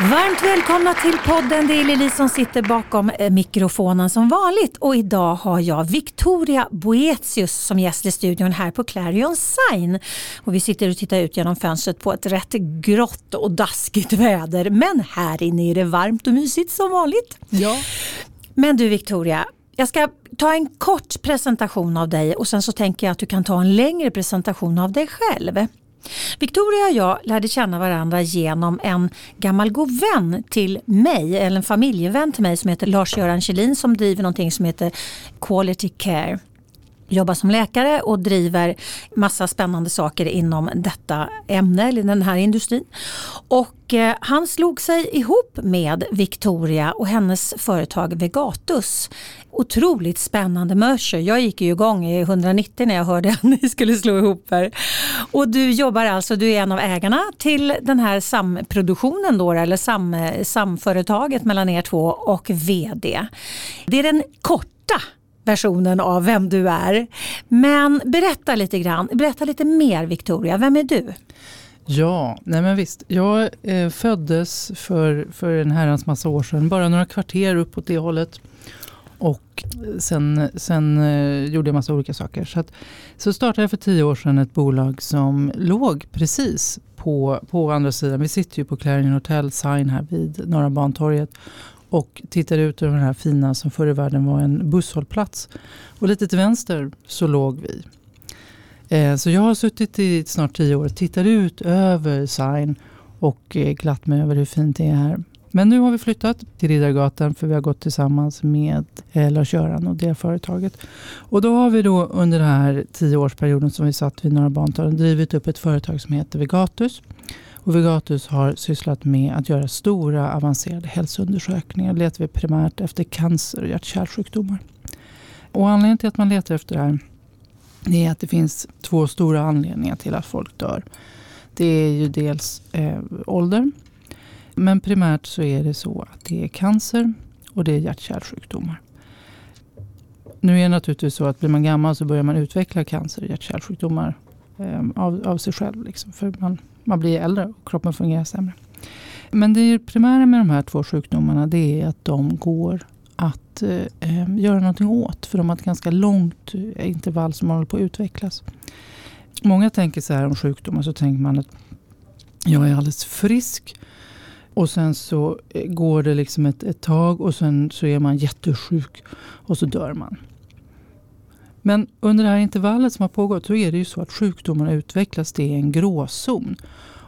Varmt välkomna till podden. Det är Lili som sitter bakom eh, mikrofonen som vanligt och idag har jag Victoria Boetius som gäst i studion här på Clarion Sign. Och vi sitter och tittar ut genom fönstret på ett rätt grått och daskigt väder men här inne är det varmt och mysigt som vanligt. Ja. Men du Victoria, jag ska ta en kort presentation av dig och sen så tänker jag att du kan ta en längre presentation av dig själv. Victoria och jag lärde känna varandra genom en gammal god vän till mig, eller en familjevän till mig som heter Lars-Göran Kjellin som driver någonting som heter Quality Care jobbar som läkare och driver massa spännande saker inom detta ämne, eller den här industrin. Och eh, han slog sig ihop med Victoria och hennes företag Vegatus. Otroligt spännande merger. Jag gick ju igång i 190 när jag hörde att ni skulle slå ihop er. Och du jobbar alltså, du är en av ägarna till den här samproduktionen då, eller sam, samföretaget mellan er två och VD. Det är den korta versionen av vem du är. Men berätta lite grann, berätta lite mer Victoria, vem är du? Ja, nej men visst. Jag eh, föddes för, för en herrans massa år sedan, bara några kvarter uppåt det hållet. Och sen, sen eh, gjorde jag massa olika saker. Så, att, så startade jag för tio år sedan ett bolag som låg precis på, på andra sidan. Vi sitter ju på Clarion Hotel Sign här vid Norra Bantorget och tittade ut över den här fina som förr i världen var en busshållplats. Och lite till vänster så låg vi. Eh, så jag har suttit i snart tio år och tittat ut över Sign och eh, glatt mig över hur fint det är här. Men nu har vi flyttat till Riddargatan för vi har gått tillsammans med eh, Lars-Göran och det företaget. Och då har vi då under den här tioårsperioden som vi satt vid Norra Bantorget drivit upp ett företag som heter Vegatus. Och Vegatus har sysslat med att göra stora avancerade hälsoundersökningar. Då letar vi primärt efter cancer och hjärt-kärlsjukdomar. Och anledningen till att man letar efter det här är att det finns två stora anledningar till att folk dör. Det är ju dels eh, ålder. Men primärt så är det så att det är cancer och det är hjärt-kärlsjukdomar. Nu är det naturligtvis så att blir man gammal så börjar man utveckla cancer och hjärt-kärlsjukdomar eh, av, av sig själv. Liksom, för man man blir äldre och kroppen fungerar sämre. Men det primära med de här två sjukdomarna det är att de går att eh, göra någonting åt. För de har ett ganska långt eh, intervall som håller på att utvecklas. Många tänker så här om sjukdomar så tänker man att jag är alldeles frisk. Och sen så eh, går det liksom ett, ett tag och sen så är man jättesjuk och så dör man. Men under det här intervallet som har pågått så är det ju så att sjukdomarna utvecklas. Det är en gråzon.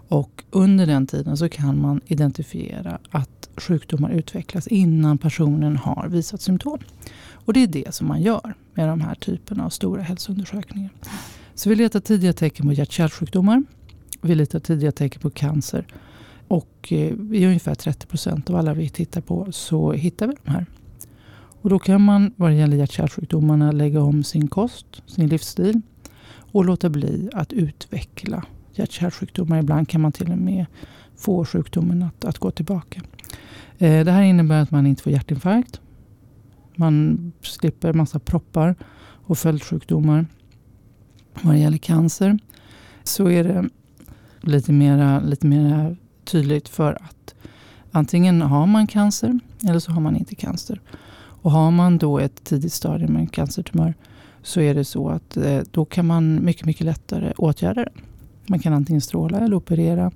Och under den tiden så kan man identifiera att sjukdomar utvecklas innan personen har visat symptom. Och det är det som man gör med de här typerna av stora hälsoundersökningar. Så vi letar tidiga tecken på hjärt-kärlsjukdomar. Vi letar tidiga tecken på cancer. Och eh, i ungefär 30 procent av alla vi tittar på så hittar vi de här. Och då kan man vad det gäller hjärt-kärlsjukdomarna lägga om sin kost, sin livsstil och låta bli att utveckla hjärt-kärlsjukdomar. Ibland kan man till och med få sjukdomen att, att gå tillbaka. Eh, det här innebär att man inte får hjärtinfarkt. Man slipper massa proppar och följdsjukdomar. Vad det gäller cancer så är det lite mera, lite mera tydligt för att antingen har man cancer eller så har man inte cancer. Och har man då ett tidigt stadium med en cancertumör så är det så att eh, då kan man mycket, mycket lättare åtgärda den. Man kan antingen stråla eller operera.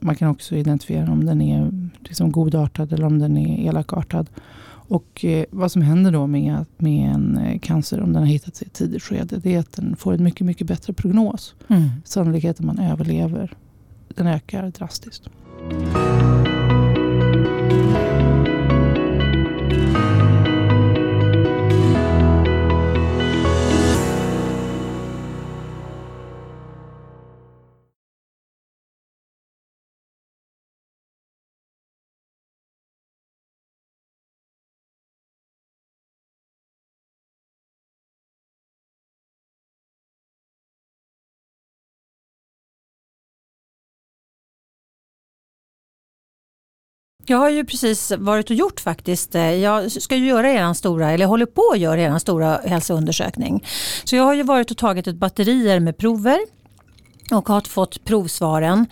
Man kan också identifiera om den är liksom godartad eller om den är elakartad. Och eh, vad som händer då med, med en eh, cancer, om den har hittats i ett tidigt skede, det är att den får en mycket, mycket bättre prognos. Mm. Sannolikheten man överlever, den ökar drastiskt. Jag har ju precis varit och gjort faktiskt, eh, jag ska ju göra er stora, eller håller på att göra er stora hälsoundersökning. Så jag har ju varit och tagit ett batterier med prover och har fått provsvaren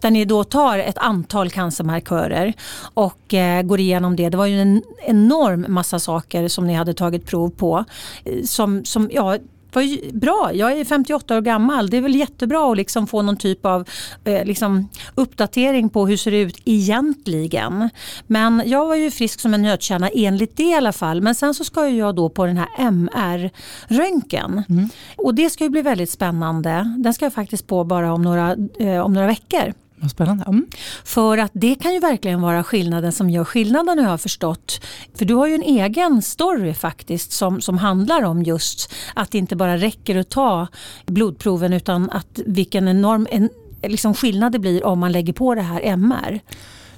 där ni då tar ett antal cancermarkörer och eh, går igenom det. Det var ju en enorm massa saker som ni hade tagit prov på. Eh, som, som, ja, var bra. Jag är 58 år gammal. Det är väl jättebra att liksom få någon typ av eh, liksom uppdatering på hur det ser ut egentligen. Men jag var ju frisk som en nötkärna enligt det i alla fall. Men sen så ska jag då på den här MR-röntgen. Mm. Och det ska ju bli väldigt spännande. Den ska jag faktiskt på bara om några, eh, om några veckor. Vad spännande. Mm. För att det kan ju verkligen vara skillnaden som gör skillnaden har jag förstått. För du har ju en egen story faktiskt som, som handlar om just att det inte bara räcker att ta blodproven utan att vilken enorm en, liksom skillnad det blir om man lägger på det här MR.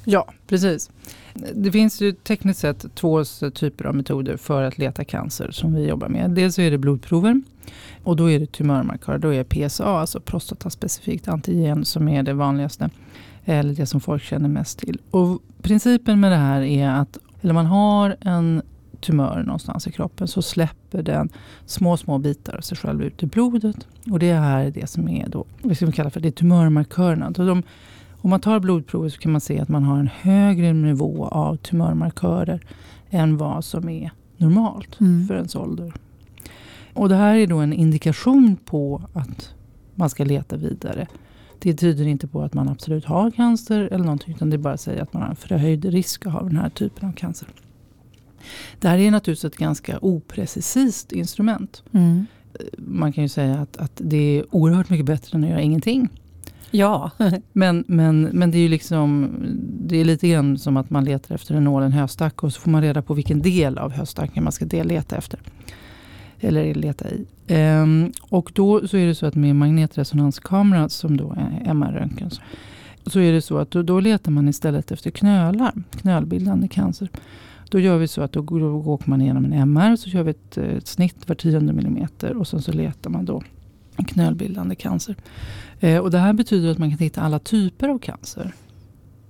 Ja, precis. Det finns ju tekniskt sett två typer av metoder för att leta cancer som vi jobbar med. Dels är det blodprover och då är det tumörmarkörer. Då är PSA, alltså prostataspecifikt antigen, som är det vanligaste. Eller det som folk känner mest till. Och principen med det här är att eller man har en tumör någonstans i kroppen så släpper den små, små bitar av sig själv ut i blodet. Och det här är det som är då, vad ska vi kalla för det, tumörmarkörerna. de, om man tar blodprover så kan man se att man har en högre nivå av tumörmarkörer än vad som är normalt mm. för ens ålder. Och det här är då en indikation på att man ska leta vidare. Det tyder inte på att man absolut har cancer eller någonting utan det bara säger att man har en förhöjd risk att ha den här typen av cancer. Det här är naturligtvis ett ganska oprecist instrument. Mm. Man kan ju säga att, att det är oerhört mycket bättre än att göra ingenting. Ja. men, men, men det är ju liksom, det är lite grann som att man letar efter en nål i en höstack och så får man reda på vilken del av höstacken man ska leta efter. Eller leta i. Ehm, och då så är det så att med magnetresonanskamera som då är MR-röntgen. Så är det så att då, då, letar man istället efter knölar, knölbildande cancer. Då gör vi så att då, då åker man igenom en MR så gör vi ett, ett snitt var tionde millimeter och sen så letar man då knölbildande cancer. Eh, och det här betyder att man kan hitta alla typer av cancer.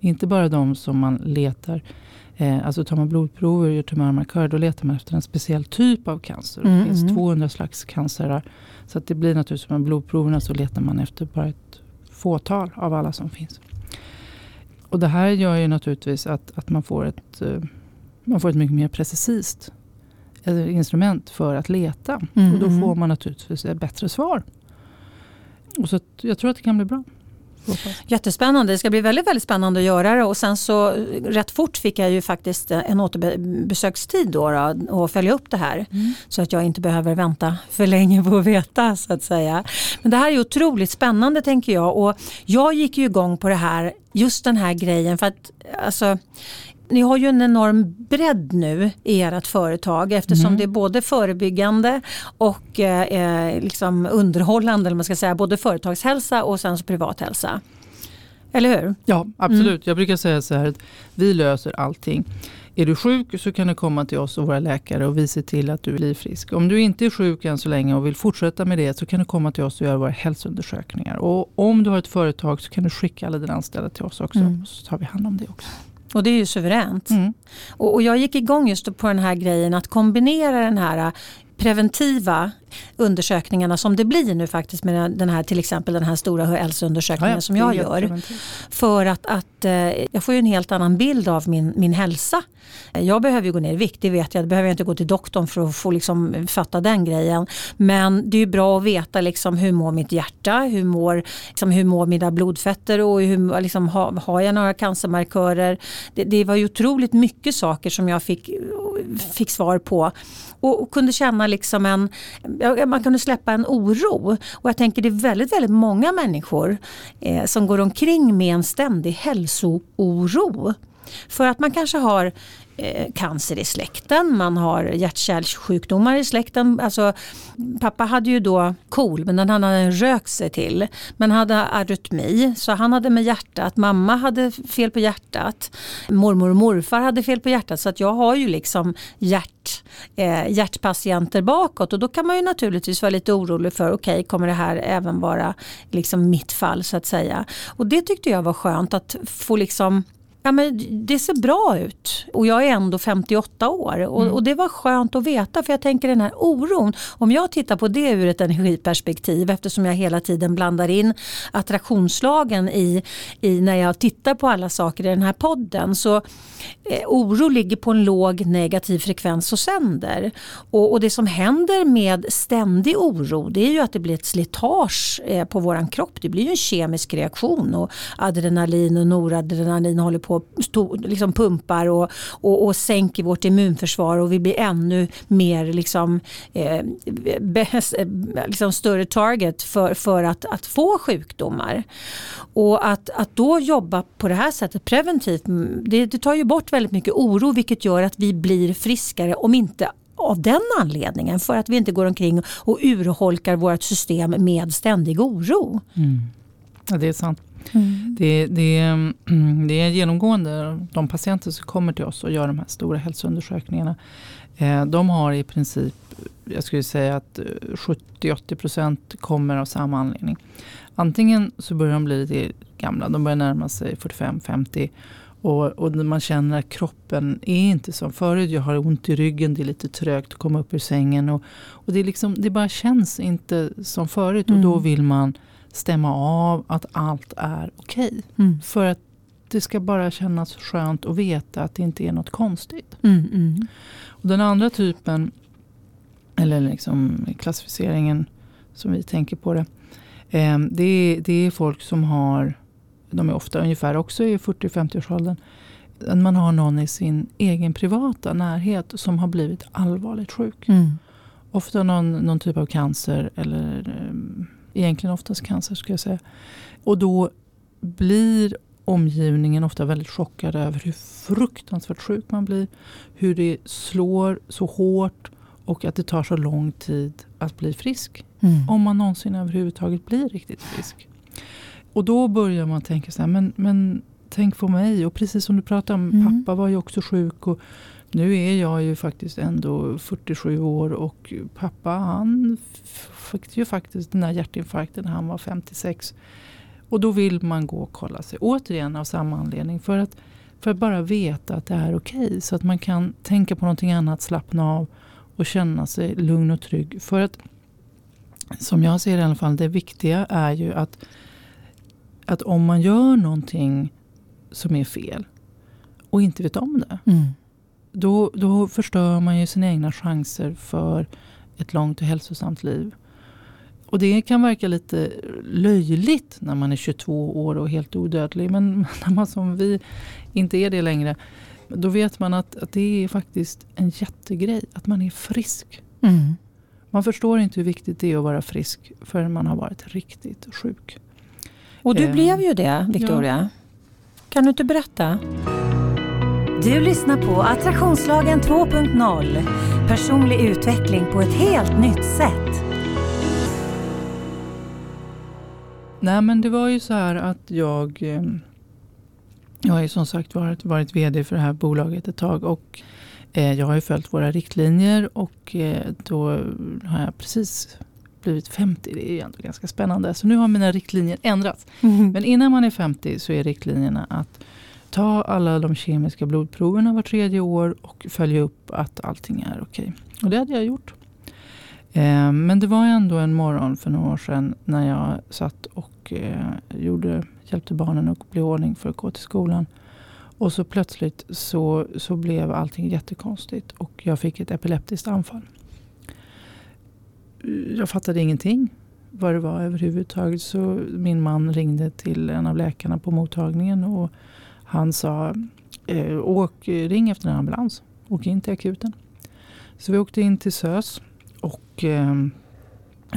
Inte bara de som man letar Eh, alltså tar man blodprover och gör tumörmarkörer då letar man efter en speciell typ av cancer. Mm, det finns mm. 200 slags cancer. Så att det blir naturligtvis med blodproverna så letar man efter bara ett fåtal av alla som finns. Och det här gör ju naturligtvis att, att man, får ett, uh, man får ett mycket mer precis instrument för att leta. Mm, och då mm. får man naturligtvis ett bättre svar. Och så jag tror att det kan bli bra. Jättespännande. Det ska bli väldigt, väldigt spännande att göra det. Och sen så rätt fort fick jag ju faktiskt en återbesökstid då, då och följa upp det här. Mm. Så att jag inte behöver vänta för länge på att veta så att säga. Men det här är otroligt spännande tänker jag. Och jag gick ju igång på det här, just den här grejen. För att alltså, ni har ju en enorm bredd nu i ert företag eftersom mm. det är både förebyggande och eh, liksom underhållande, eller man ska säga, både företagshälsa och sen så privathälsa. Eller hur? Ja, absolut. Mm. Jag brukar säga så här att vi löser allting. Är du sjuk så kan du komma till oss och våra läkare och vi ser till att du blir frisk. Om du inte är sjuk än så länge och vill fortsätta med det så kan du komma till oss och göra våra hälsoundersökningar. Och om du har ett företag så kan du skicka alla dina anställda till oss också. Mm. Så tar vi hand om det också. Och det är ju suveränt. Mm. Och, och, jag gick igång just på den här grejen att kombinera den här preventiva undersökningarna som det blir nu faktiskt med den här till exempel den här stora hälsoundersökningen ja, som jag gör. För att, att eh, jag får ju en helt annan bild av min, min hälsa. Jag behöver ju gå ner i vikt, det vet jag. Det behöver jag inte gå till doktorn för att få liksom fatta den grejen. Men det är bra att veta liksom hur mår mitt hjärta, hur mår, liksom, hur mår mina blodfetter och hur, liksom, ha, har jag några cancermarkörer. Det, det var ju otroligt mycket saker som jag fick, fick svar på och, och kunde känna liksom en, man kunde släppa en oro. Och jag tänker det är väldigt, väldigt många människor eh, som går omkring med en ständig hälsooro. För att man kanske har Eh, cancer i släkten, man har hjärt-kärlsjukdomar i släkten. Alltså, pappa hade ju då KOL men den han hade rökt sig till. Men hade arytmi så han hade med hjärtat, mamma hade fel på hjärtat, mormor och morfar hade fel på hjärtat så att jag har ju liksom hjärt, eh, hjärtpatienter bakåt och då kan man ju naturligtvis vara lite orolig för okej okay, kommer det här även vara liksom mitt fall så att säga. Och det tyckte jag var skönt att få liksom ja, men det ser bra ut och jag är ändå 58 år. Och, mm. och, det var skönt att veta för jag tänker den här oron, om jag tittar på det ur ett energiperspektiv eftersom jag hela tiden blandar in attraktionslagen i, i när jag tittar på alla saker i den här podden. Så eh, oro ligger på en låg negativ frekvens och sänder. Och, och, det som händer med ständig oro det är ju att det blir ett slitage eh, på våran kropp. Det blir ju en kemisk reaktion och adrenalin och noradrenalin håller på och liksom pumpar och, och, och sänker vårt immunförsvar och vi blir ännu mer liksom, eh, eh, liksom större target för, för att, att få sjukdomar. Och att, att då jobba på det här sättet preventivt mm, det, det tar ju bort väldigt mycket oro vilket gör att vi blir friskare om inte av den anledningen för att vi inte går omkring och urholkar vårt system med ständig oro. Mm. Ja, det är sant. Mm. Det, det, det är genomgående, de patienter som kommer till oss och gör de här stora hälsoundersökningarna. Eh, de har i princip, jag skulle säga att 70-80% kommer av samma anledning. Antingen så börjar de bli lite gamla, de börjar närma sig 45-50 och, och man känner att kroppen är inte som förut. Jag har ont i ryggen, det är lite trögt att komma upp ur sängen. Och, och det, är liksom, det bara känns inte som förut. Mm. Och då mm. vill man stämma av att allt är okej. Okay. Mm. För att det ska bara kännas skönt att veta att det inte är något konstigt. Mm, mm. Och den andra typen, eller liksom klassificeringen som vi tänker på det. Eh, det, är, det är folk som har de är ofta ungefär också i 40-50-årsåldern. Man har någon i sin egen privata närhet som har blivit allvarligt sjuk. Mm. Ofta någon, någon typ av cancer eller um, egentligen oftast cancer ska jag säga. Och då blir omgivningen ofta väldigt chockad över hur fruktansvärt sjuk man blir. Hur det slår så hårt och att det tar så lång tid att bli frisk. Mm. Om man någonsin överhuvudtaget blir riktigt frisk. Och då börjar man tänka så här, men, men tänk på mig. Och precis som du pratade om, mm. pappa var ju också sjuk. Och nu är jag ju faktiskt ändå 47 år och pappa han fick ju faktiskt den här hjärtinfarkten när han var 56. Och då vill man gå och kolla sig. Återigen av samma anledning. För att, för att bara veta att det är okej. Okay, så att man kan tänka på någonting annat, slappna av och känna sig lugn och trygg. För att som jag ser det i alla fall, det viktiga är ju att att om man gör någonting som är fel och inte vet om det. Mm. Då, då förstör man ju sina egna chanser för ett långt och hälsosamt liv. Och det kan verka lite löjligt när man är 22 år och helt odödlig. Men när man som vi inte är det längre. Då vet man att, att det är faktiskt en jättegrej att man är frisk. Mm. Man förstår inte hur viktigt det är att vara frisk förrän man har varit riktigt sjuk. Och du eh, blev ju det, Victoria. Ja. Kan du inte berätta? Du lyssnar på Attraktionslagen 2.0. Personlig utveckling på ett helt nytt sätt. Nej men det var ju så här att jag eh, Jag har ju som sagt varit, varit VD för det här bolaget ett tag och eh, jag har ju följt våra riktlinjer och eh, då har jag precis blivit 50. Det är ändå ganska spännande. Så nu har mina riktlinjer ändrats. Mm. Men innan man är 50 så är riktlinjerna att ta alla de kemiska blodproverna var tredje år och följa upp att allting är okej. Och det hade jag gjort. Eh, men det var ändå en morgon för några år sedan när jag satt och eh, gjorde, hjälpte barnen att bli i ordning för att gå till skolan. Och så plötsligt så, så blev allting jättekonstigt och jag fick ett epileptiskt anfall jag fattade ingenting vad det var överhuvudtaget. Så min man ringde till en av läkarna på mottagningen och han sa eh, åk, ring efter en ambulans. Åk in till akuten. Så vi åkte in till SÖS och eh,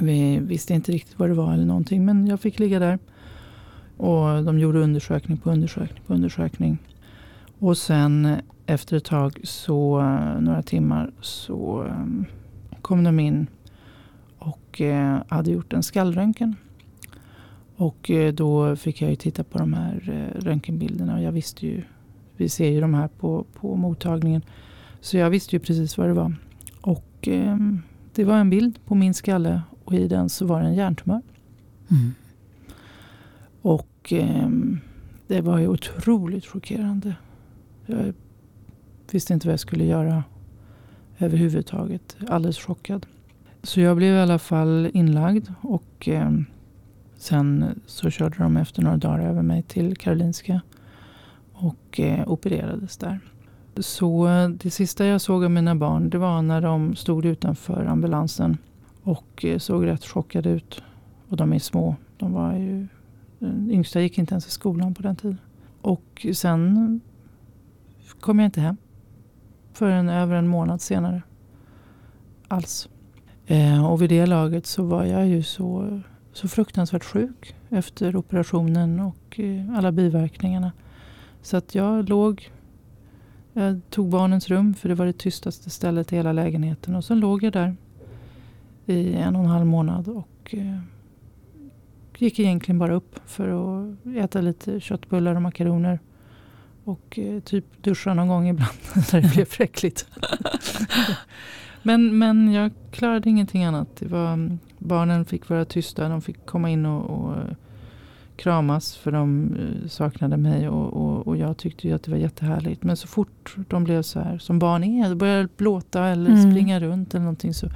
vi visste inte riktigt vad det var eller någonting. Men jag fick ligga där. Och de gjorde undersökning på undersökning på undersökning. Och sen efter ett tag, så några timmar, så eh, kom de in och eh, hade gjort en skallröntgen. Och eh, då fick jag ju titta på de här eh, röntgenbilderna och jag visste ju, vi ser ju de här på, på mottagningen. Så jag visste ju precis vad det var. Och ehm, det var en bild på min skalle och i den så var det en hjärntumör. Mm. Och ehm, det var ju otroligt chockerande. Jag visste inte vad jag skulle göra överhuvudtaget. Alldeles chockad. Så jag blev i alla fall inlagd och eh, sen så körde de efter några dagar över mig till Karolinska och eh, opererades där. Så eh, det sista jag såg av mina barn det var när de stod utanför ambulansen och eh, såg rätt chockade ut. Och de är små. De var ju, den yngsta gick inte ens i skolan på den tiden. Och sen kom jag inte hem förrän över en månad senare. Alls. Eh, och vid det laget så var jag ju så, så fruktansvärt sjuk efter operationen och eh, alla biverkningarna. Så att jag låg, jag tog barnens rum för det var det tystaste stället i hela lägenheten. Och så låg jag där i en och en halv månad och eh, gick egentligen bara upp för att äta lite köttbullar och makaroner. Och eh, typ duscha någon gång ibland när det blev fräckligt. men, men jag klarade ingenting annat. Det var, barnen fick vara tysta. De fick komma in och, och eh, kramas för de eh, saknade mig. Och, och, och, jag tyckte ju att det var jättehärligt. Men så fort de blev så här som barn är. Började blåta eller mm. springa runt eller någonting. Så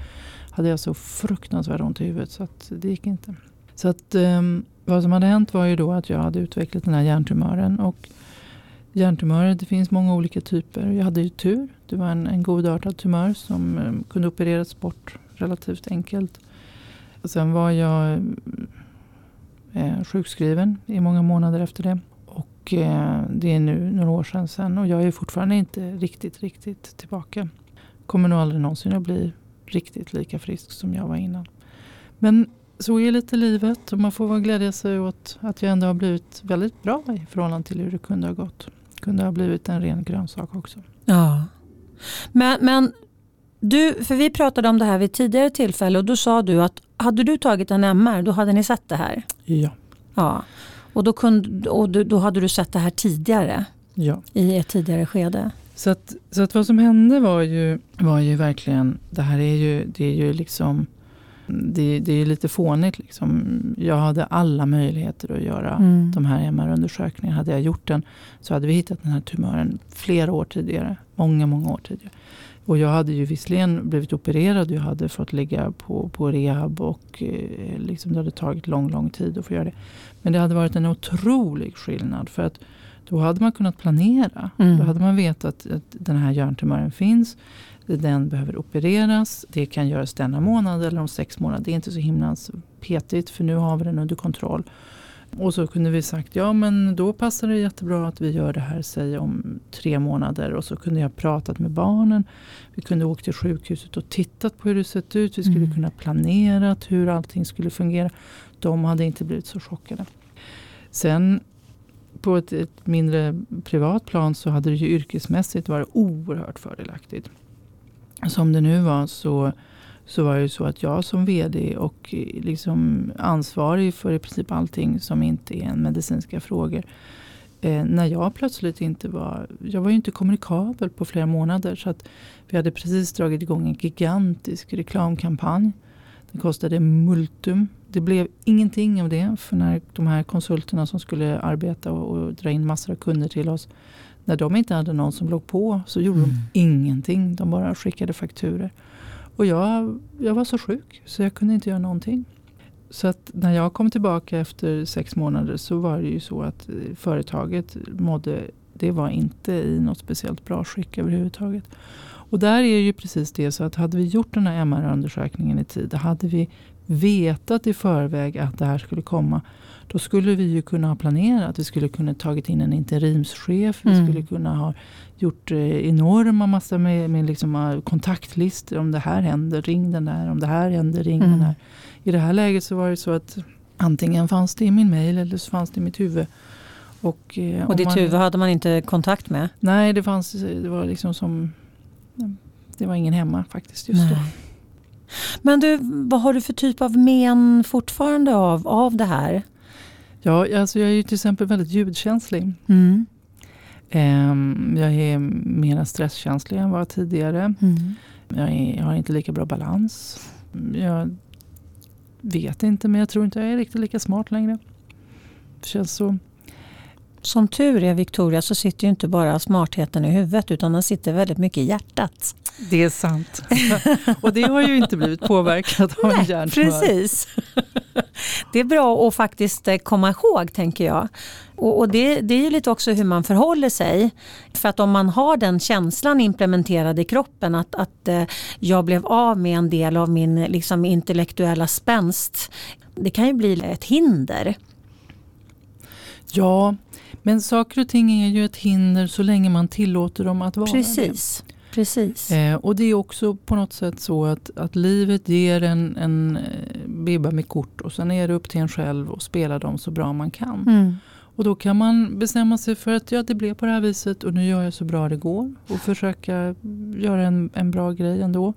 hade jag så fruktansvärt ont i huvudet. Så att det gick inte. Så att um, vad som hade hänt var ju då att jag hade utvecklat den här hjärntumören. Och hjärntumörer, det finns många olika typer. Jag hade ju tur. Det var en, en godartad tumör som um, kunde opereras bort relativt enkelt. Sen var jag eh, sjukskriven i många månader efter det. Och eh, det är nu några år sedan, sedan och jag är fortfarande inte riktigt, riktigt tillbaka. Kommer nog aldrig någonsin att bli riktigt lika frisk som jag var innan. Men så är lite livet och man får väl glädja sig åt att jag ändå har blivit väldigt bra i förhållande till hur det kunde ha gått. Det kunde ha blivit en ren grönsak också. Ja. Men, men du, för vi pratade om det här vid tidigare tillfälle och då sa du att hade du tagit en MR då hade ni sett det här? Ja. ja. Och, då, kunde, och då hade du sett det här tidigare? Ja. I ett tidigare skede? Så att, så att vad som hände var ju, var ju verkligen, det här är ju, det är ju liksom det, det är lite fånigt. Liksom. Jag hade alla möjligheter att göra mm. de här MR-undersökningarna. Hade jag gjort den så hade vi hittat den här tumören flera år tidigare. Många, många år tidigare. Och jag hade ju visserligen blivit opererad. Jag hade fått ligga på, på rehab och eh, liksom det hade tagit lång, lång tid att få göra det. Men det hade varit en otrolig skillnad. För att då hade man kunnat planera. Mm. Då hade man vetat att den här hjärntumören finns. Den behöver opereras. Det kan göras denna månad eller om sex månader. Det är inte så himla petigt för nu har vi den under kontroll. Och så kunde vi sagt ja men då passar det jättebra att vi gör det här säg om tre månader. Och så kunde jag pratat med barnen. Vi kunde åkt till sjukhuset och tittat på hur det sett ut. Vi skulle mm. kunna planerat hur allting skulle fungera. De hade inte blivit så chockade. Sen på ett, ett, mindre privat plan så hade det ju yrkesmässigt varit oerhört fördelaktigt. Som det nu var så, så var det så att jag som VD och liksom ansvarig för i princip allting som inte är medicinska frågor. Eh, när jag plötsligt inte var, jag var ju inte kommunikabel på flera månader. Så att vi hade precis dragit igång en gigantisk reklamkampanj. Det kostade multum det blev ingenting av det. För när de här konsulterna som skulle arbeta och, och dra in massor av kunder till oss. När de inte hade någon som låg på så gjorde mm. de ingenting. De bara skickade fakturer. Och jag, jag var så sjuk så jag kunde inte göra någonting. Så att när jag kom tillbaka efter sex månader så var det ju så att eh, företaget mådde, det var inte i något speciellt bra skick överhuvudtaget. Och där är ju precis det så att hade vi gjort den här MR-undersökningen i tid, hade vi vetat i förväg att det här skulle komma. Då skulle vi ju kunna ha planerat. Vi skulle kunna tagit in en interimschef. Mm. Vi skulle kunna ha gjort eh, enorma massor med, med liksom, eh, kontaktlistor. Om det här händer, ring den där. Om det här händer, ring mm. den här. I det här läget så var det så att antingen fanns det i min mail eller så fanns det i mitt huvud. Och, eh, och ditt man, huvud hade man inte kontakt med? Nej, det, fanns, det var liksom som... Det var ingen hemma faktiskt just Nej. då. Men du, vad har du för typ av men fortfarande av, av det här? Ja, alltså jag är ju till exempel väldigt ljudkänslig. Mm. Um, jag är mer stresskänslig än vad jag var tidigare. Mm. Jag, är, jag, har inte lika bra balans. Jag vet inte, men jag tror inte jag är riktigt lika smart längre. Det känns så. Som tur är Victoria så sitter ju inte bara smartheten i huvudet utan den sitter väldigt mycket i hjärtat. Det är sant. Och det har ju inte blivit påverkat av en hjärntumör. Precis. Det är bra att faktiskt eh, komma ihåg tänker jag. Och, det, det, är ju lite också hur man förhåller sig. För att om man har den känslan implementerad i kroppen att, att eh, jag blev av med en del av min liksom, intellektuella spänst. Det kan ju bli ett hinder. Ja, men saker och ting är ju ett hinder så länge man tillåter dem att vara Precis. det. Precis. Eh, och det är också på något sätt så att, att livet ger en, en eh, bibba med kort och sen är det upp till en själv att spela dem så bra man kan. Mm. Och då kan man bestämma sig för att ja, det blev på det här viset och nu gör jag så bra det går och försöka göra en, en bra grej ändå.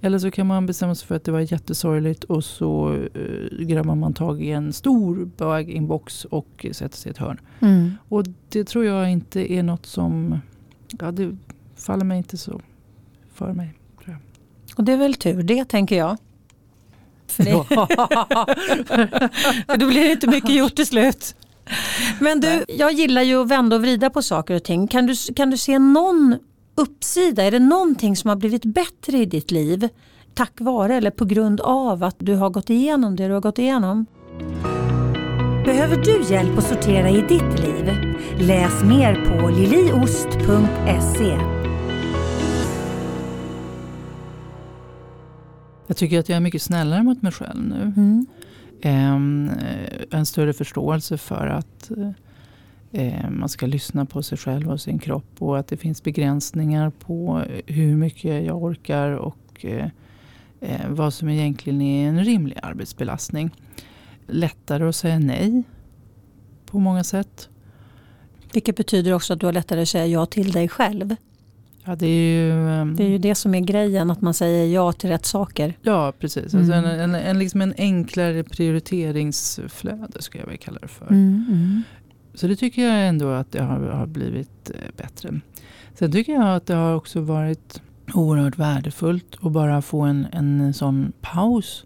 Eller så kan man bestämma sig för att det var jättesorgligt och så uh, gräver man tag i en stor böginbox och sätter sig i ett hörn. Mm. Och det tror jag inte är något som, ja det faller mig inte så för mig. Tror jag. Och det är väl tur det tänker jag. För, det, för då blir det inte mycket gjort till slut. Men du, jag gillar ju att vända och vrida på saker och ting. Kan du, kan du se någon uppsida? Är det någonting som har blivit bättre i ditt liv tack vare eller på grund av att du har gått igenom det du har gått igenom? Behöver du hjälp att sortera i ditt liv? Läs mer på liliost.se. Jag tycker att jag är mycket snällare mot mig själv nu. Mm. Um, en större förståelse för att uh, man ska lyssna på sig själv och sin kropp och att det finns begränsningar på hur mycket jag orkar och uh, vad som egentligen är en rimlig arbetsbelastning. Lättare att säga nej på många sätt. Vilket betyder också att du har lättare att säga ja till dig själv. Ja, det, är ju, um... det är ju det som är grejen, att man säger ja till rätt saker. Ja, precis. Mm. Alltså en, en, en, liksom en enklare prioriteringsflöde skulle jag vilja kalla det för. Mm, mm. Så det tycker jag ändå att det har, har, blivit eh, bättre. Sen tycker jag att det har också varit oerhört värdefullt att bara få en, en sån paus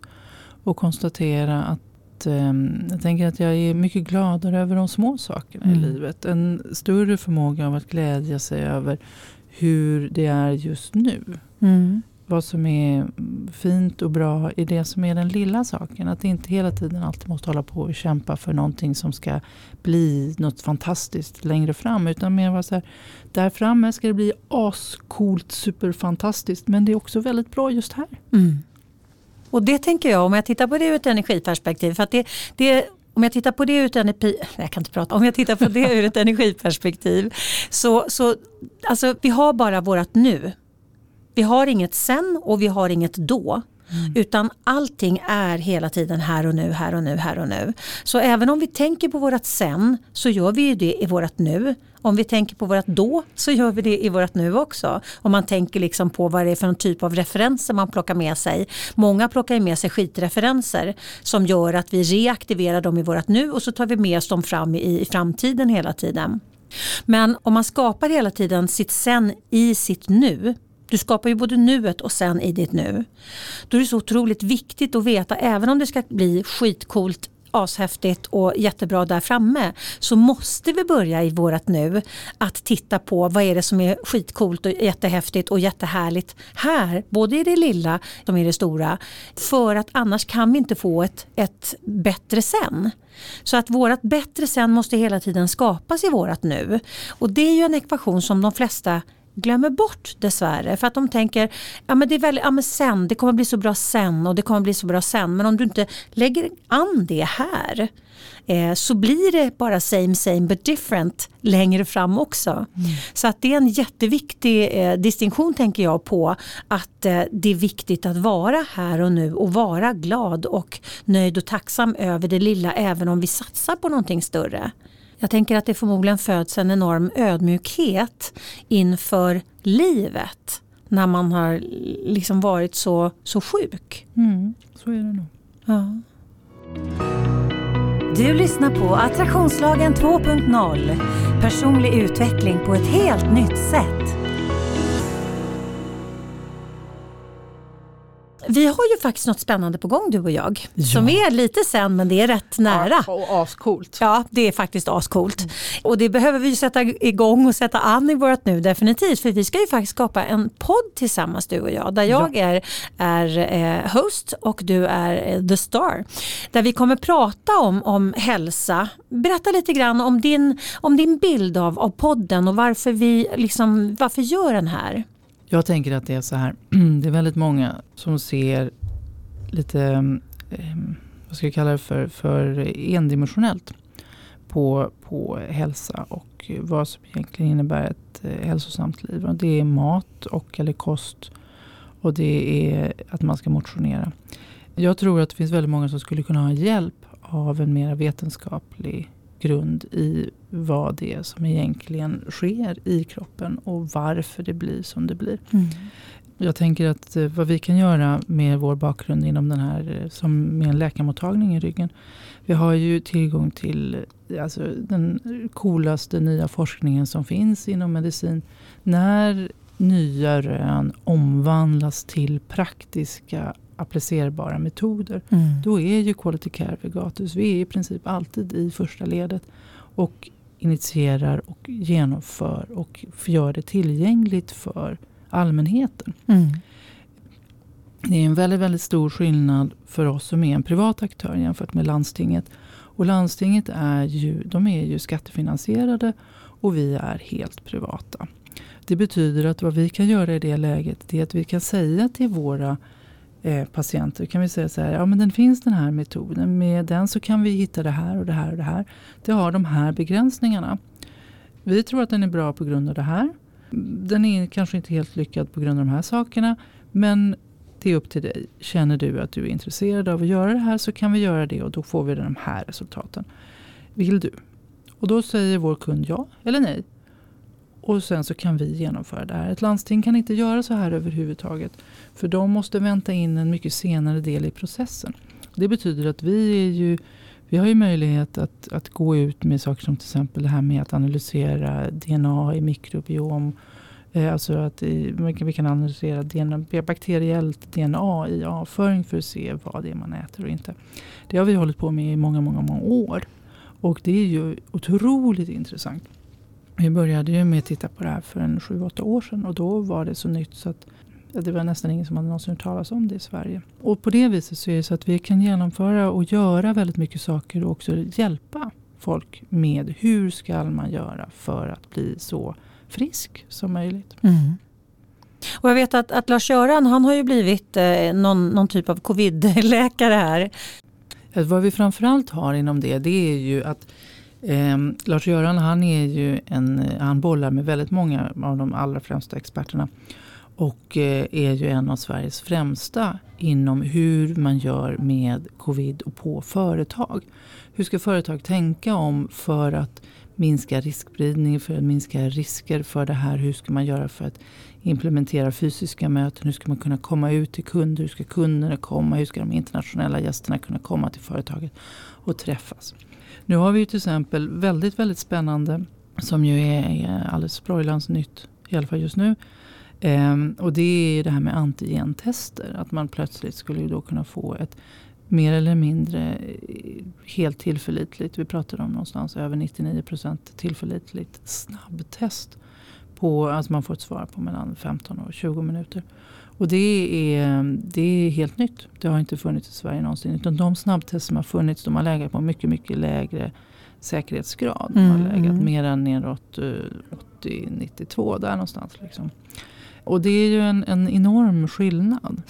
och konstatera att ehm, jag tänker att jag är mycket gladare över de små sakerna mm. i livet. En större förmåga av att glädja sig över hur det är just nu. Mm. Vad som är fint och bra i det som är den lilla saken. Att inte hela tiden alltid måste hålla på och kämpa för någonting som ska bli något fantastiskt längre fram. Utan mer vara så här, där framme ska det bli ascoolt, superfantastiskt. Men det är också väldigt bra just här. Mm. Och det tänker jag, om jag tittar på det ur ett energiperspektiv. För att det, det om jag tittar på det ur ett, energi, jag kan inte prata, om jag tittar på det ur ett energiperspektiv så, så alltså, vi har bara vårat nu. Vi har inget sen och vi har inget då. Mm. Utan allting är hela tiden här och nu, här och nu, här och nu. Så även om vi tänker på vårat sen så gör vi det i vårat nu. Om vi tänker på vårat då så gör vi det i vårat nu också. Om man tänker liksom på vad det är för en typ av referenser man plockar med sig. Många plockar med sig skitreferenser som gör att vi reaktiverar dem i vårat nu och så tar vi med oss dem fram i, i framtiden hela tiden. Men om man skapar hela tiden sitt sen i sitt nu du skapar ju både nuet och sen i ditt nu. Då är det så otroligt viktigt att veta, även om det ska bli skitcoolt ashäftigt och jättebra där framme så måste vi börja i vårat nu att titta på vad är det som är skitcoolt och jättehäftigt och jättehärligt här, både i det lilla som i det stora. För att annars kan vi inte få ett, ett bättre sen. Så att vårat bättre sen måste hela tiden skapas i vårat nu. Och det är ju en ekvation som de flesta glömmer bort dessvärre. För att de tänker, ja men det är väldigt, ja men sen, det kommer bli så bra sen och det kommer bli så bra sen. Men om du inte lägger an det här eh, så blir det bara same same but different längre fram också. Mm. Så att det är en jätteviktig eh, distinktion tänker jag på att eh, det är viktigt att vara här och nu och vara glad och nöjd och tacksam över det lilla även om vi satsar på någonting större. Jag tänker att det förmodligen föds en enorm ödmjukhet inför livet när man har liksom varit så, så sjuk. Mm, så är det nog. Ja. Du lyssnar på Attraktionslagen 2.0. Personlig utveckling på ett helt nytt sätt. Vi har ju faktiskt något spännande på gång du och jag. Ja. Som är lite sen men det är rätt nära. Ja, och ascoolt. Ja, det är faktiskt ascoolt. Och det behöver vi sätta igång och sätta an i vårt nu definitivt. För vi ska ju faktiskt skapa en podd tillsammans du och jag. Där jag är, är eh, host och du är eh, the star. Där vi kommer prata om, om hälsa. Berätta lite grann om din, om din bild av, av podden och varför vi liksom, varför gör den här. Jag tänker att det är så här. Det är väldigt många som ser lite, eh, vad ska jag kalla det för, för endimensionellt på, på hälsa och vad som egentligen innebär ett eh, hälsosamt liv. Och det är mat och eller kost och det är att man ska motionera. Jag tror att det finns väldigt många som skulle kunna ha hjälp av en mer vetenskaplig grund i vad det är som egentligen sker i kroppen och varför det blir som det blir. Mm. Jag tänker att eh, vad vi kan göra med vår bakgrund inom den här, eh, som med en läkarmottagning i ryggen. Vi har ju tillgång till eh, alltså, den coolaste nya forskningen som finns inom medicin. När nya rön omvandlas till praktiska applicerbara metoder. Mm. Då är ju Quality Care Vegatus, vi är i princip alltid i första ledet. Och initierar och genomför och gör det tillgängligt för allmänheten. Mm. Det är en väldigt, väldigt stor skillnad för oss som är en privat aktör jämfört med landstinget. Och landstinget är ju, de är ju skattefinansierade och vi är helt privata. Det betyder att vad vi kan göra i det läget är att vi kan säga till våra eh, patienter kan vi säga så här, ja men den finns den här metoden. Med den så kan vi hitta det här och det här och det här. Det har de här begränsningarna. Vi tror att den är bra på grund av det här. Den är kanske inte helt lyckad på grund av de här sakerna. Men det är upp till dig. Känner du att du är intresserad av att göra det här så kan vi göra det och då får vi de här resultaten. Vill du? Och då säger vår kund ja eller nej. Och sen så kan vi genomföra det här. Ett landsting kan inte göra så här överhuvudtaget. För de måste vänta in en mycket senare del i processen. Det betyder att vi, är ju, vi har ju möjlighet att, att gå ut med saker som till exempel det här med att analysera DNA i mikrobiom. Eh, alltså att vi kan- vi kan analysera DNA, bakteriellt DNA i avföring för att se vad det är man äter och inte. Det har vi hållit på med i många, många, många år. Och det är ju otroligt intressant. Vi började ju med att titta på det här för en 7-8 år sedan och då var det så nytt så att det var nästan ingen som hade någonsin hört talas om det i Sverige. Och på det viset så är det så att vi kan genomföra och göra väldigt mycket saker och också hjälpa folk med hur ska man göra för att bli så frisk som möjligt. Mm. Och jag vet att, att Lars-Göran han har ju blivit eh, någon, någon typ av covid-läkare här. Vad vi framförallt har inom det, det är ju att eh, Lars-Göran han är ju en, han bollar med väldigt många av de allra främsta experterna. Och eh, är ju en av Sveriges främsta inom hur man gör med covid och på företag. Hur ska företag tänka om för att minska riskspridning, för att minska risker för det här. Hur ska man göra för att implementera fysiska möten? Hur ska man kunna komma ut till kunder? Hur ska kunderna komma? Hur ska de internationella gästerna kunna komma till företaget och träffas? Nu har vi ju till exempel väldigt, väldigt spännande som ju är alldeles sprojlans nytt, i alla fall just nu. Ehm, och det är det här med antigentester. Att man plötsligt skulle ju då kunna få ett mer eller mindre eh, helt tillförlitligt, vi pratar om någonstans över 99 procent tillförlitligt snabbtest. På, alltså man får ett svar på mellan 15 och 20 minuter. Och det är, det är helt nytt. Det har inte funnits i Sverige någonsin. Utan de snabbtest som har funnits de har legat på mycket, mycket lägre säkerhetsgrad. De har Mm, legat mm. mer än neråt eh, 80-92 där någonstans. Liksom. Och det är ju en, en enorm skillnad.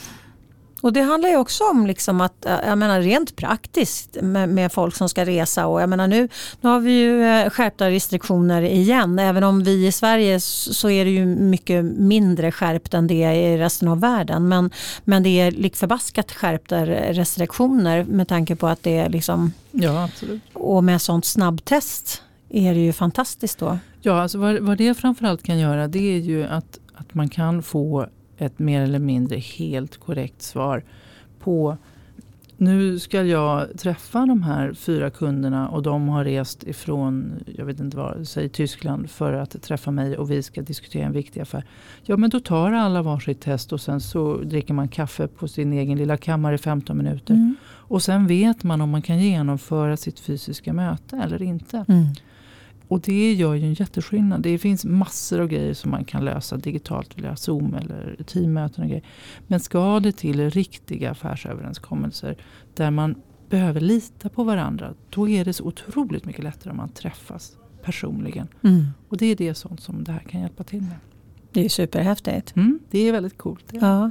Och det handlar ju också om liksom att, eh, jag menar rent praktiskt med, med folk som ska resa och jag menar nu, nu har vi ju eh, skärpta restriktioner igen. Även om vi i Sverige så är det ju mycket mindre skärpt än det är i resten av världen. Men, men det är lik förbaskat skärpta restriktioner med tanke på att det är liksom, Ja, absolut. och med sånt snabbtest är det ju fantastiskt då. Ja, alltså vad, vad det framförallt kan göra det är ju att, att man kan få ett mer eller mindre helt korrekt svar på nu ska jag träffa de här fyra kunderna och de har rest ifrån, jag vet inte vad, säg Tyskland för att träffa mig och vi ska diskutera en viktig affär. Ja men då tar alla varsitt test och sen så dricker man kaffe på sin egen lilla kammare i 15 minuter. Mm. Och sen vet man om man kan genomföra sitt fysiska möte eller inte. Mm. Och det gör ju en jätteskillnad. Det finns massor av grejer som man kan lösa digitalt via Zoom eller teammöten och grejer. Men ska det till riktiga affärsöverenskommelser där man behöver lita på varandra. Då är det så otroligt mycket lättare om man träffas personligen. Mm. Och det är det sånt som det här kan hjälpa till med. Det är superhäftigt. Mm, det är väldigt coolt. Ja. ja.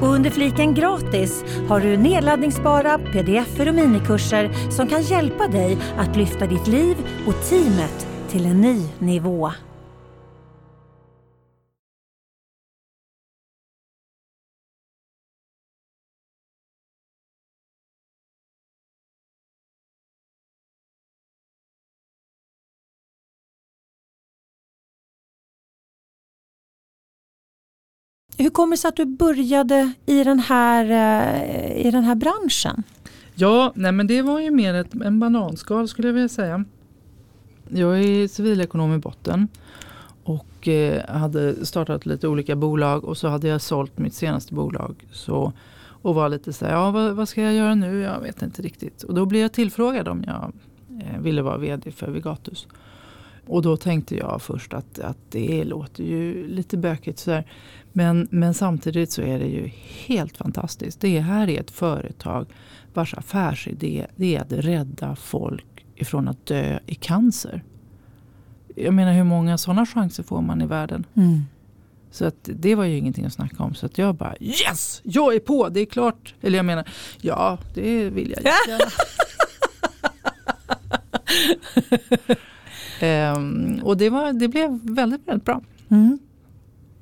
Och under fliken gratis har du nedladdningsbara pdf och minikurser som kan hjälpa dig att lyfta ditt liv och teamet till en ny nivå. Hur kommer det sig att du började i den här, eh, i den här branschen? Ja, nej men det var ju mer ett, en bananskal skulle jag vilja säga. Jag är civilekonom i botten och eh, hade startat lite olika bolag och så hade jag sålt mitt senaste bolag. Så, och var lite så här, ja vad, vad, ska jag göra nu? Jag vet inte riktigt. Och då blev jag tillfrågad om jag eh, ville vara vd för Vigatus. Och då tänkte jag först att, att det låter ju lite bökigt. Så Men, men samtidigt så är det ju helt fantastiskt. Det här är ett företag vars affärsidé det är att rädda folk ifrån att dö i cancer. Jag menar hur många sådana chanser får man i världen? Mm. Så att det var ju ingenting att snacka om. Så att jag bara yes, jag är på, det är klart. Eller jag menar, ja det vill jag gärna. Um, och det, var, det blev väldigt, väldigt bra. Mm.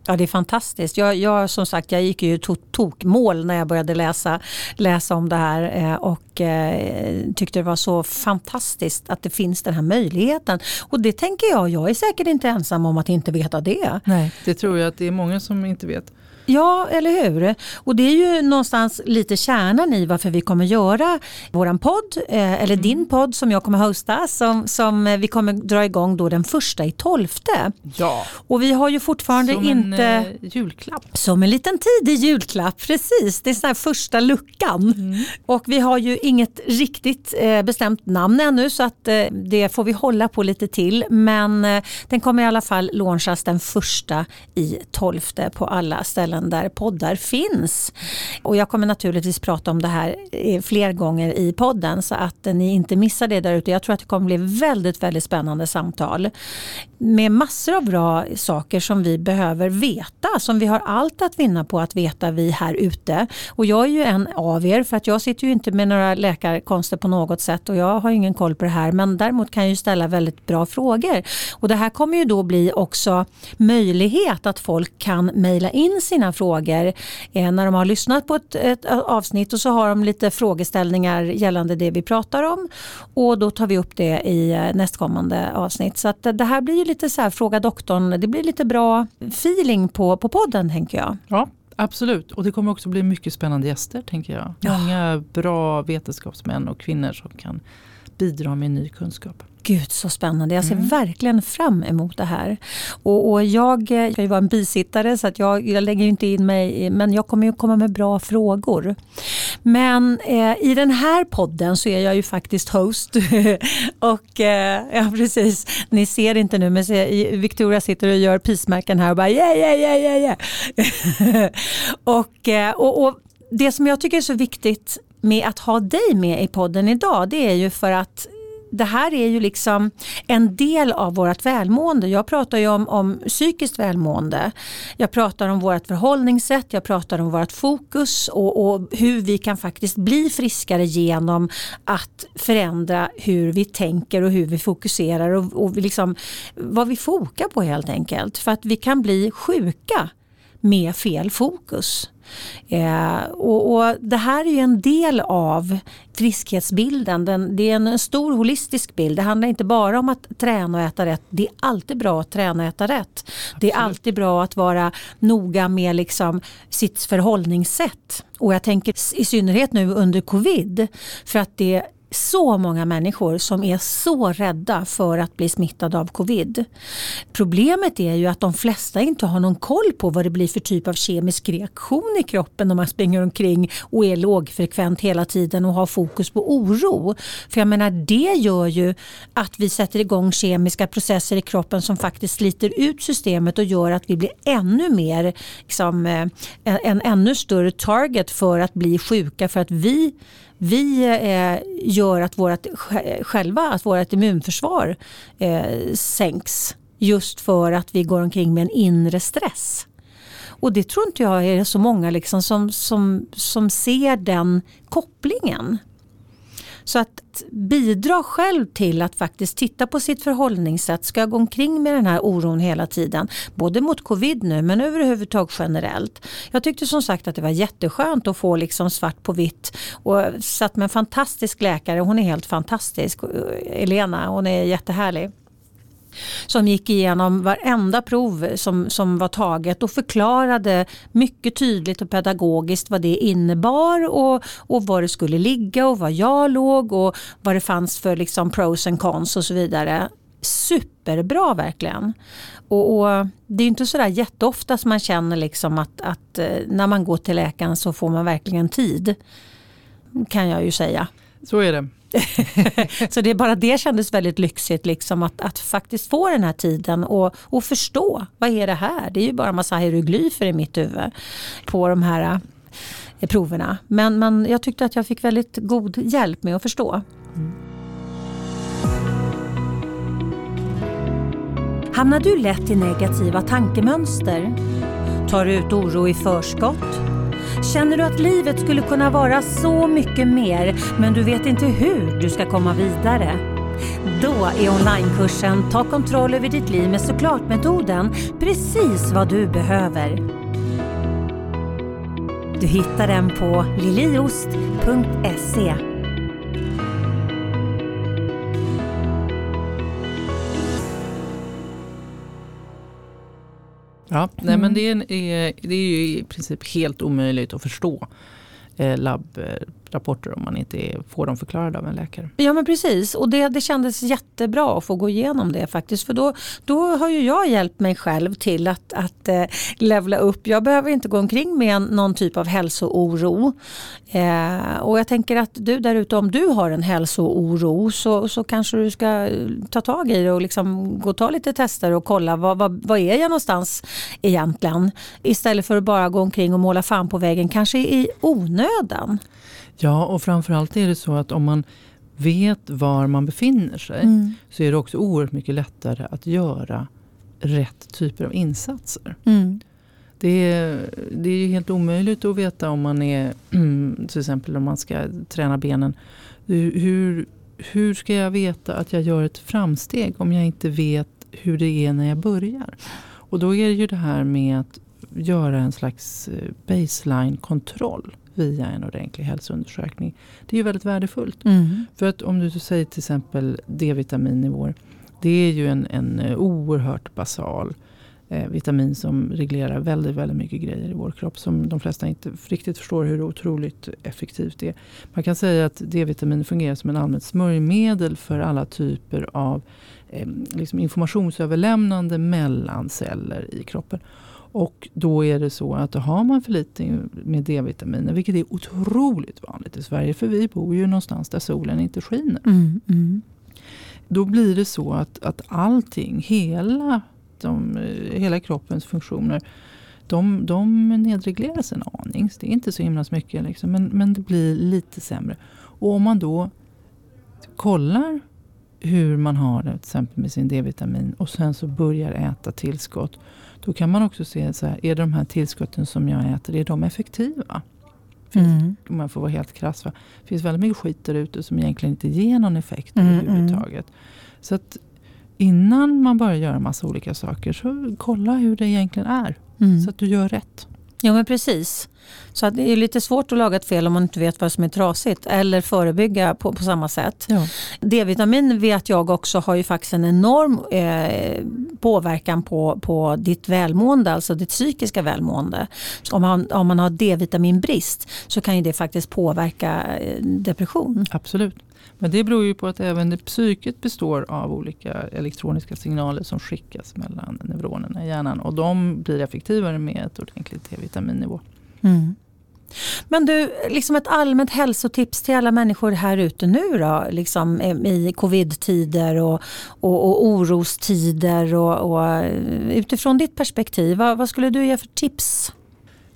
Ja det är fantastiskt. Jag, jag, som sagt, jag gick ju tokmål när jag började läsa, läsa om det här eh, och eh, tyckte det var så fantastiskt att det finns den här möjligheten. Och det tänker jag, jag är säkert inte ensam om att inte veta det. Nej, det tror jag att det är många som inte vet. Ja, eller hur? Och det är ju någonstans lite kärnan i varför vi kommer göra våran podd, eh, eller mm. din podd som jag kommer hosta, som, som vi kommer dra igång då den första i tolfte. Ja. Och vi har ju fortfarande som inte... En, eh, julklapp. Som en liten tidig julklapp, precis. Det är den första luckan. Mm. Och vi har ju inget riktigt eh, bestämt namn ännu så att eh, det får vi hålla på lite till. Men eh, den kommer i alla fall launchas den första i tolfte på alla ställen även där poddar finns. Och jag kommer naturligtvis prata om det här eh, fler gånger i podden så att eh, ni inte missar det där ute. Jag tror att det kommer bli väldigt, väldigt spännande samtal med massor av bra saker som vi behöver veta, som vi har allt att vinna på att veta vi här ute. Och jag är ju en av er för att jag sitter ju inte med några läkarkonster på något sätt och jag har ingen koll på det här men däremot kan jag ju ställa väldigt bra frågor. Och det här kommer ju då bli också möjlighet att folk kan mejla in sina sina frågor eh, när de har lyssnat på ett, ett, avsnitt och så har de lite frågeställningar gällande det vi pratar om och då tar vi upp det i eh, nästkommande avsnitt. Så att det här blir ju lite så här fråga doktorn, det blir lite bra feeling på, på podden tänker jag. Ja, Absolut, och det kommer också bli mycket spännande gäster tänker jag. Många bra vetenskapsmän och kvinnor som kan bidra med ny kunskap. Gud så spännande. Jag ser mm. verkligen fram emot det här. Och, och jag eh, ska ju vara en bisittare så att jag, jag lägger inte in mig men jag kommer ju komma med bra frågor. Men eh, i den här podden så är jag ju faktiskt host. och eh, ja precis, ni ser inte nu men se, Victoria sitter och gör pismärken här och bara yeah yeah yeah yeah yeah. och, eh, och, och det som jag tycker är så viktigt med att ha dig med i podden idag det är ju för att det här är ju liksom en del av vårt välmående. Jag pratar ju om, om psykiskt välmående. Jag pratar om vårt förhållningssätt, jag pratar om vårt fokus och, och hur vi kan faktiskt bli friskare genom att förändra hur vi tänker och hur vi fokuserar och, och liksom, vad vi fokar på helt enkelt. För att vi kan bli sjuka med fel fokus. Eh, och, och, Det här är ju en del av friskhetsbilden. Den, det är en stor holistisk bild. Det handlar inte bara om att träna och äta rätt. Det är alltid bra att träna och äta rätt. Absolut. Det är alltid bra att vara noga med liksom sitt förhållningssätt. Och jag tänker i synnerhet nu under covid. För att det så många människor som är så rädda för att bli smittade av covid. Problemet är ju att de flesta inte har någon koll på vad det blir för typ av kemisk reaktion i kroppen om man springer omkring och är lågfrekvent hela tiden och har fokus på oro. För jag menar det gör ju att vi sätter igång kemiska processer i kroppen som faktiskt sliter ut systemet och gör att vi blir ännu mer, liksom, eh, en, en ännu större target för att bli sjuka för att vi vi eh, gör att vårt, själva att vårt immunförsvar eh, sänks just för att vi går omkring med en inre stress. Och det tror inte jag är så många liksom som, som, som ser den kopplingen. Så att bidra själv till att faktiskt titta på sitt förhållningssätt. Ska jag gå omkring med den här oron hela tiden? Både mot covid nu men överhuvudtaget generellt. Jag tyckte som sagt att det var jätteskönt att få liksom svart på vitt. Och satt med en fantastisk läkare. Hon är helt fantastisk. Elena, hon är jättehärlig som gick igenom varenda prov som, som var taget och förklarade mycket tydligt och pedagogiskt vad det innebar och, och var det skulle ligga och var jag låg och vad det fanns för liksom pros and cons och så vidare. Superbra verkligen. Och, och, Det är inte sådär jätteofta som man känner liksom att, att eh, när man går till läkaren så får man verkligen tid. Kan jag ju säga. Så är det. så det är bara det kändes väldigt lyxigt liksom att, att faktiskt få den här tiden och, och förstå vad är det här? Det är ju bara massa hieroglyfer i mitt huvud på de här eh, proverna. Men, men jag tyckte att jag fick väldigt god hjälp med att förstå. Mm. Hamnar du lätt i negativa tankemönster? Tar du ut oro i förskott? Känner du att livet skulle kunna vara så mycket mer men du vet inte hur du ska komma vidare? Då är onlinekursen Ta kontroll över ditt liv med såklart-metoden precis vad du behöver. Du hittar den på liliost.se Ja, nej, men det är, det är ju i princip helt omöjligt att förstå eh, om man inte får dem förklarade av en läkare. Ja men precis och det, det kändes jättebra att få gå igenom det faktiskt. För då, då har ju jag hjälpt mig själv till att, att eh, levla upp. Jag behöver inte gå omkring med någon typ av hälsooro. Eh, och jag tänker att du där ute om du har en hälsooro så, så kanske du ska eh, ta tag i det och liksom gå och ta lite tester och kolla vad, vad, vad är jag någonstans egentligen. Istället för att bara gå omkring och måla fan på väggen kanske i onödan. Ja, och framförallt är det så att om man vet var man befinner sig mm. så är det också oerhört mycket lättare att göra rätt typer av insatser. Mm. Det, är, det är helt omöjligt att veta om man är, till exempel om man ska träna benen. Hur, hur ska jag veta att jag gör ett framsteg om jag inte vet hur det är när jag börjar? Och då är det ju det här med att göra en slags eh, baseline-kontroll via en ordentlig hälsoundersökning. Det är ju väldigt värdefullt. Mm. För att om du säger till exempel D-vitaminnivåer. Det är ju en, en eh, oerhört basal eh, vitamin som reglerar väldigt, väldigt mycket grejer i vår kropp. Som de flesta inte riktigt förstår hur otroligt effektivt det är. Man kan säga att D-vitamin fungerar som en allmänt smörjmedel för alla typer av eh, liksom informationsöverlämnande mellan celler i kroppen. Och då är det så att har man för lite med D-vitaminer, vilket är otroligt vanligt i Sverige, för vi bor ju någonstans där solen inte skiner. Mm, mm. Då blir det så att, att allting, hela, de, hela kroppens funktioner, de, de nedregleras en aning. Det är inte så himla mycket, liksom, men, men det blir lite sämre. Och om man då kollar hur man har det till exempel med sin D-vitamin och sen så börjar äta tillskott. Då kan man också se så här, är de här tillskotten som jag äter, är de effektiva? Mm. Om man får vara helt krass. Va? Det finns väldigt mycket skit där ute som egentligen inte ger någon effekt mm, mm. överhuvudtaget. Mm. Så att innan man börjar göra massa olika saker så kolla hur det egentligen är. Mm. Så att du gör rätt. Ja men precis. Så att det är lite svårt att laga ett fel om man inte vet vad som är trasigt eller förebygga på, på samma sätt. Ja. D-vitamin vet jag också har ju faktiskt en enorm eh, påverkan på, på ditt välmående, alltså ditt psykiska välmående. Så om, man, om man har D-vitaminbrist så kan ju det faktiskt påverka eh, depression. Absolut. Men det beror ju på att även psyket består av olika elektroniska signaler som skickas mellan neuronerna i hjärnan. Och de blir effektivare med ett ordentligt D-vitaminnivå. Mm. Men du, liksom ett allmänt hälsotips till alla människor här ute nu då? Liksom I covid-tider och, och, och orostider och, och, utifrån ditt perspektiv, vad, vad skulle du ge för tips?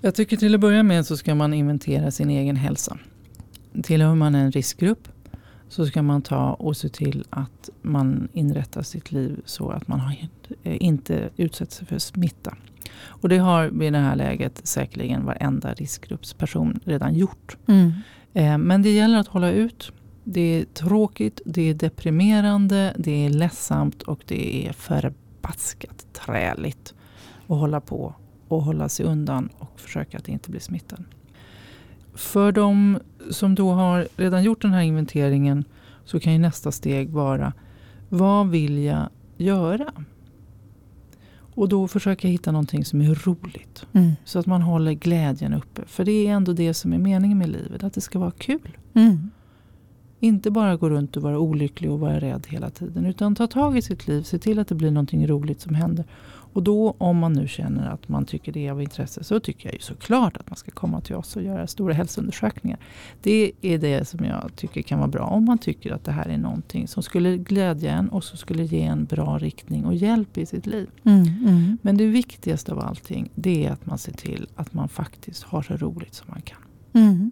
Jag tycker till att börja med så ska man inventera sin egen hälsa. Tillhör man en riskgrupp så ska man ta och se till att man inrättar sitt liv så att man inte utsätter sig för smitta. Och det har vid det här läget säkerligen varenda riskgruppsperson redan gjort. Mm. Eh, men det gäller att hålla ut. Det är tråkigt, det är deprimerande, det är ledsamt och det är förbaskat träligt att hålla på och hålla sig undan och försöka att inte bli smittad. För de som då har redan gjort den här inventeringen så kan ju nästa steg vara vad vill jag göra? Och då försöka hitta någonting som är roligt. Mm. Så att man håller glädjen uppe. För det är ändå det som är meningen med livet. Att det ska vara kul. Mm. Inte bara gå runt och vara olycklig och vara rädd hela tiden. Utan ta tag i sitt liv. Se till att det blir någonting roligt som händer. Och då om man nu känner att man tycker det är av intresse så tycker jag ju såklart att man ska komma till oss och göra stora hälsoundersökningar. Det är det som jag tycker kan vara bra om man tycker att det här är någonting som skulle glädja en och som skulle ge en bra riktning och hjälp i sitt liv. Mm, mm. Men det viktigaste av allting det är att man ser till att man faktiskt har så roligt som man kan. Mm.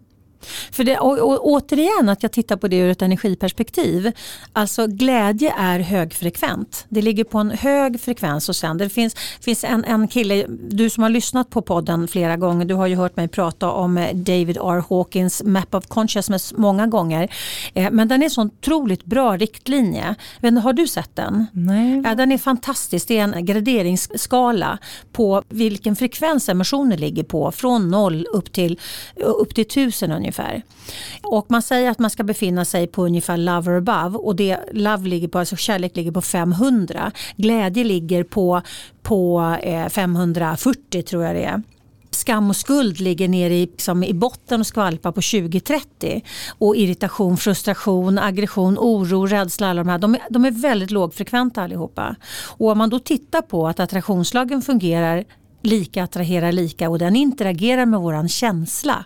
För det, och, och, återigen att jag tittar på det ur ett energiperspektiv. Alltså glädje är högfrekvent. Det ligger på en hög frekvens och sen det finns, finns en, en kille, du som har lyssnat på podden flera gånger, du har ju hört mig prata om eh, David R. Hawkins Map of Consciousness många gånger. Eh, men den är så otroligt bra riktlinje. Men, har du sett den? Nej. Ja, den är fantastisk. Det är en graderingsskala på vilken frekvens emotioner ligger på. Från noll upp till, upp till tusen ungefär ungefär. Och man säger att man ska befinna sig på ungefär love or above och det love ligger på, alltså kärlek ligger på 500. Glädje ligger på, på eh, 540 tror jag det är skam och skuld ligger nere i, liksom, i botten och skvalpar på 20-30. Och irritation, frustration, aggression, oro, rädsla, alla de här, de de är väldigt lågfrekventa allihopa. Och om man då tittar på att attraktionslagen fungerar lika attraherar lika och den interagerar med våran känsla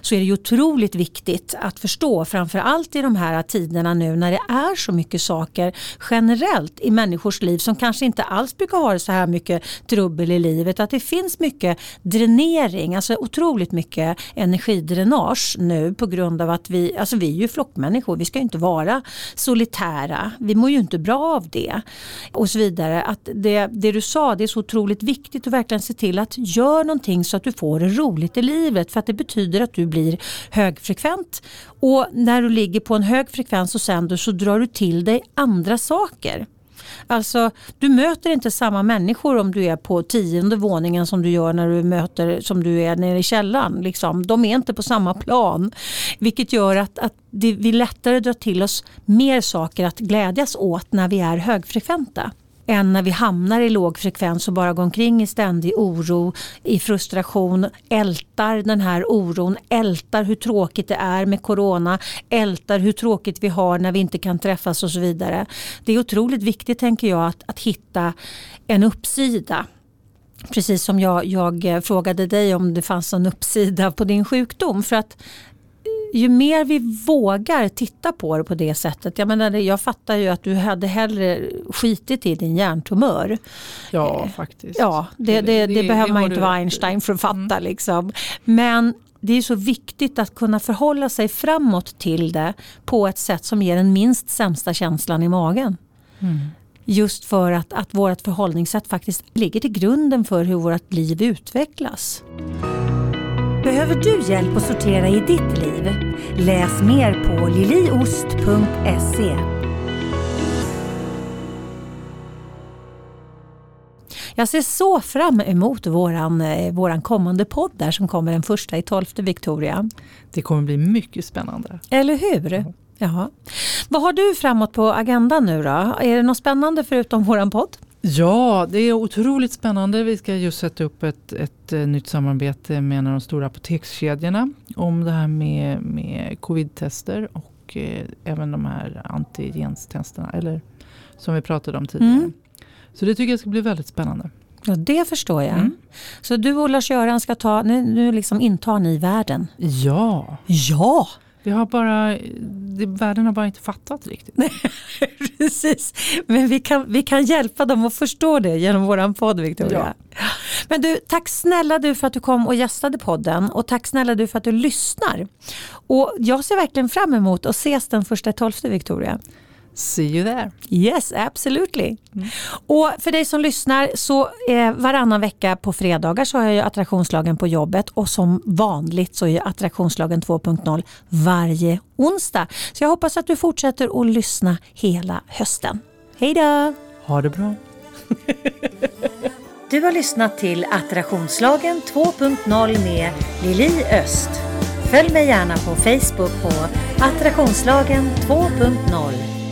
så är det ju otroligt viktigt att förstå framförallt i de här tiderna nu när det är så mycket saker generellt i människors liv som kanske inte alls brukar ha så här mycket trubbel i livet. Att det finns mycket dränering, alltså otroligt mycket energidränage nu på grund av att vi, alltså vi är ju flockmänniskor, vi ska ju inte vara solitära, vi mår ju inte bra av det och så vidare. Att det, det du sa, det är så otroligt viktigt att verkligen se till att göra någonting så att du får det roligt i livet för att det betyder att du blir högfrekvent. Och när du ligger på en hög frekvens och sänder så drar du till dig andra saker. Alltså, du möter inte samma människor om du är på tionde våningen som du gör när du möter som du är nere i källaren. Liksom. De är inte på samma plan. Vilket gör att, att det, vi lättare drar till oss mer saker att glädjas åt när vi är högfrekventa än när vi hamnar i låg frekvens och bara går omkring i ständig oro, i frustration, ältar den här oron, ältar hur tråkigt det är med corona, ältar hur tråkigt vi har när vi inte kan träffas och så vidare. Det är otroligt viktigt tänker jag att, att hitta en uppsida Precis som jag, jag frågade dig om det fanns en uppsida på din sjukdom. För att ju mer vi vågar titta på det på det sättet. Jag, menar, jag fattar ju att du hade hellre skitit i din hjärntumör. Ja, faktiskt. Ja, det, det, det, det behöver man inte vara Einstein för att fatta. Mm. Liksom. Men det är så viktigt att kunna förhålla sig framåt till det på ett sätt som ger den minst sämsta känslan i magen. Mm. Just för att, att vårt förhållningssätt faktiskt ligger till grunden för hur vårt liv utvecklas. Behöver du hjälp att sortera i ditt liv? Läs mer på liliost.se. Jag ser så fram emot våran, eh, våran kommande podd där som kommer den första i tolfte Victoria. Det kommer bli mycket spännande. Eller hur? Ja. Jaha. Vad har du framåt på agendan nu då? Är det något spännande förutom våran podd? Ja, det är otroligt spännande. Vi ska just sätta upp ett, ett eh, nytt samarbete med en av de stora apotekskedjorna om det här med, med covid-tester och eh, även de här antigenstesterna, eller som vi pratade om tidigare. Mm. Så det tycker jag ska bli väldigt spännande. Ja, det förstår jag. Mm. Så du och Lars-Göran ska ta, nu, nu liksom intar ni världen? Ja. Ja! Vi har bara, det, världen har bara inte fattat riktigt. Precis, men vi kan, vi kan hjälpa dem att förstå det genom vår podd Victoria. Ja. Men du, tack snälla du för att du kom och gästade podden och tack snälla du för att du lyssnar. Och jag ser verkligen fram emot att ses den första tolfte Victoria. See you there. Yes, absolutely. Mm. Och för dig som lyssnar så eh, varannan vecka på fredagar så har jag ju attraktionslagen på jobbet och som vanligt så är attraktionslagen 2.0 varje onsdag. Så jag hoppas att du fortsätter att lyssna hela hösten. Hej då! Ha det bra. du har lyssnat till attraktionslagen 2.0 med Lili Öst. Följ mig gärna på Facebook på attraktionslagen 2.0.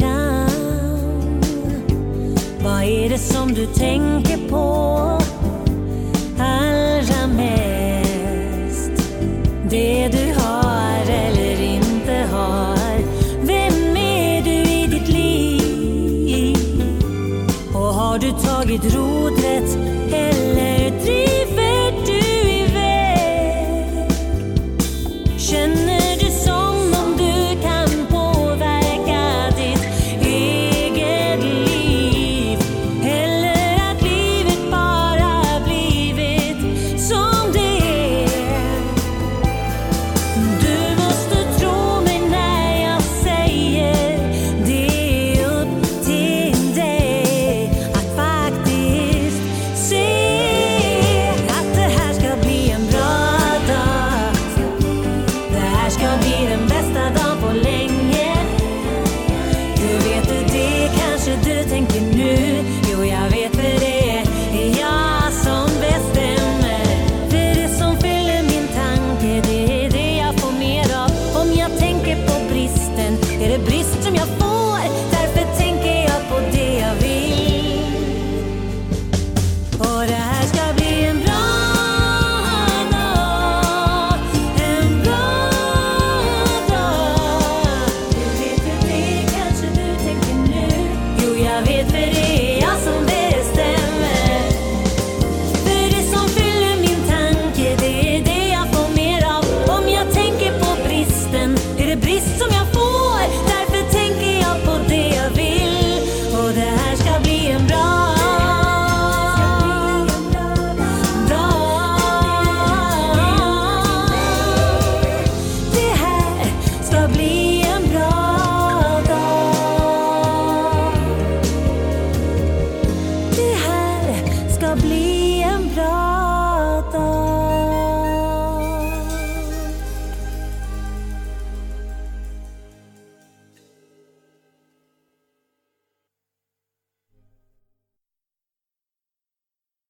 grann. Vad är det som du tänker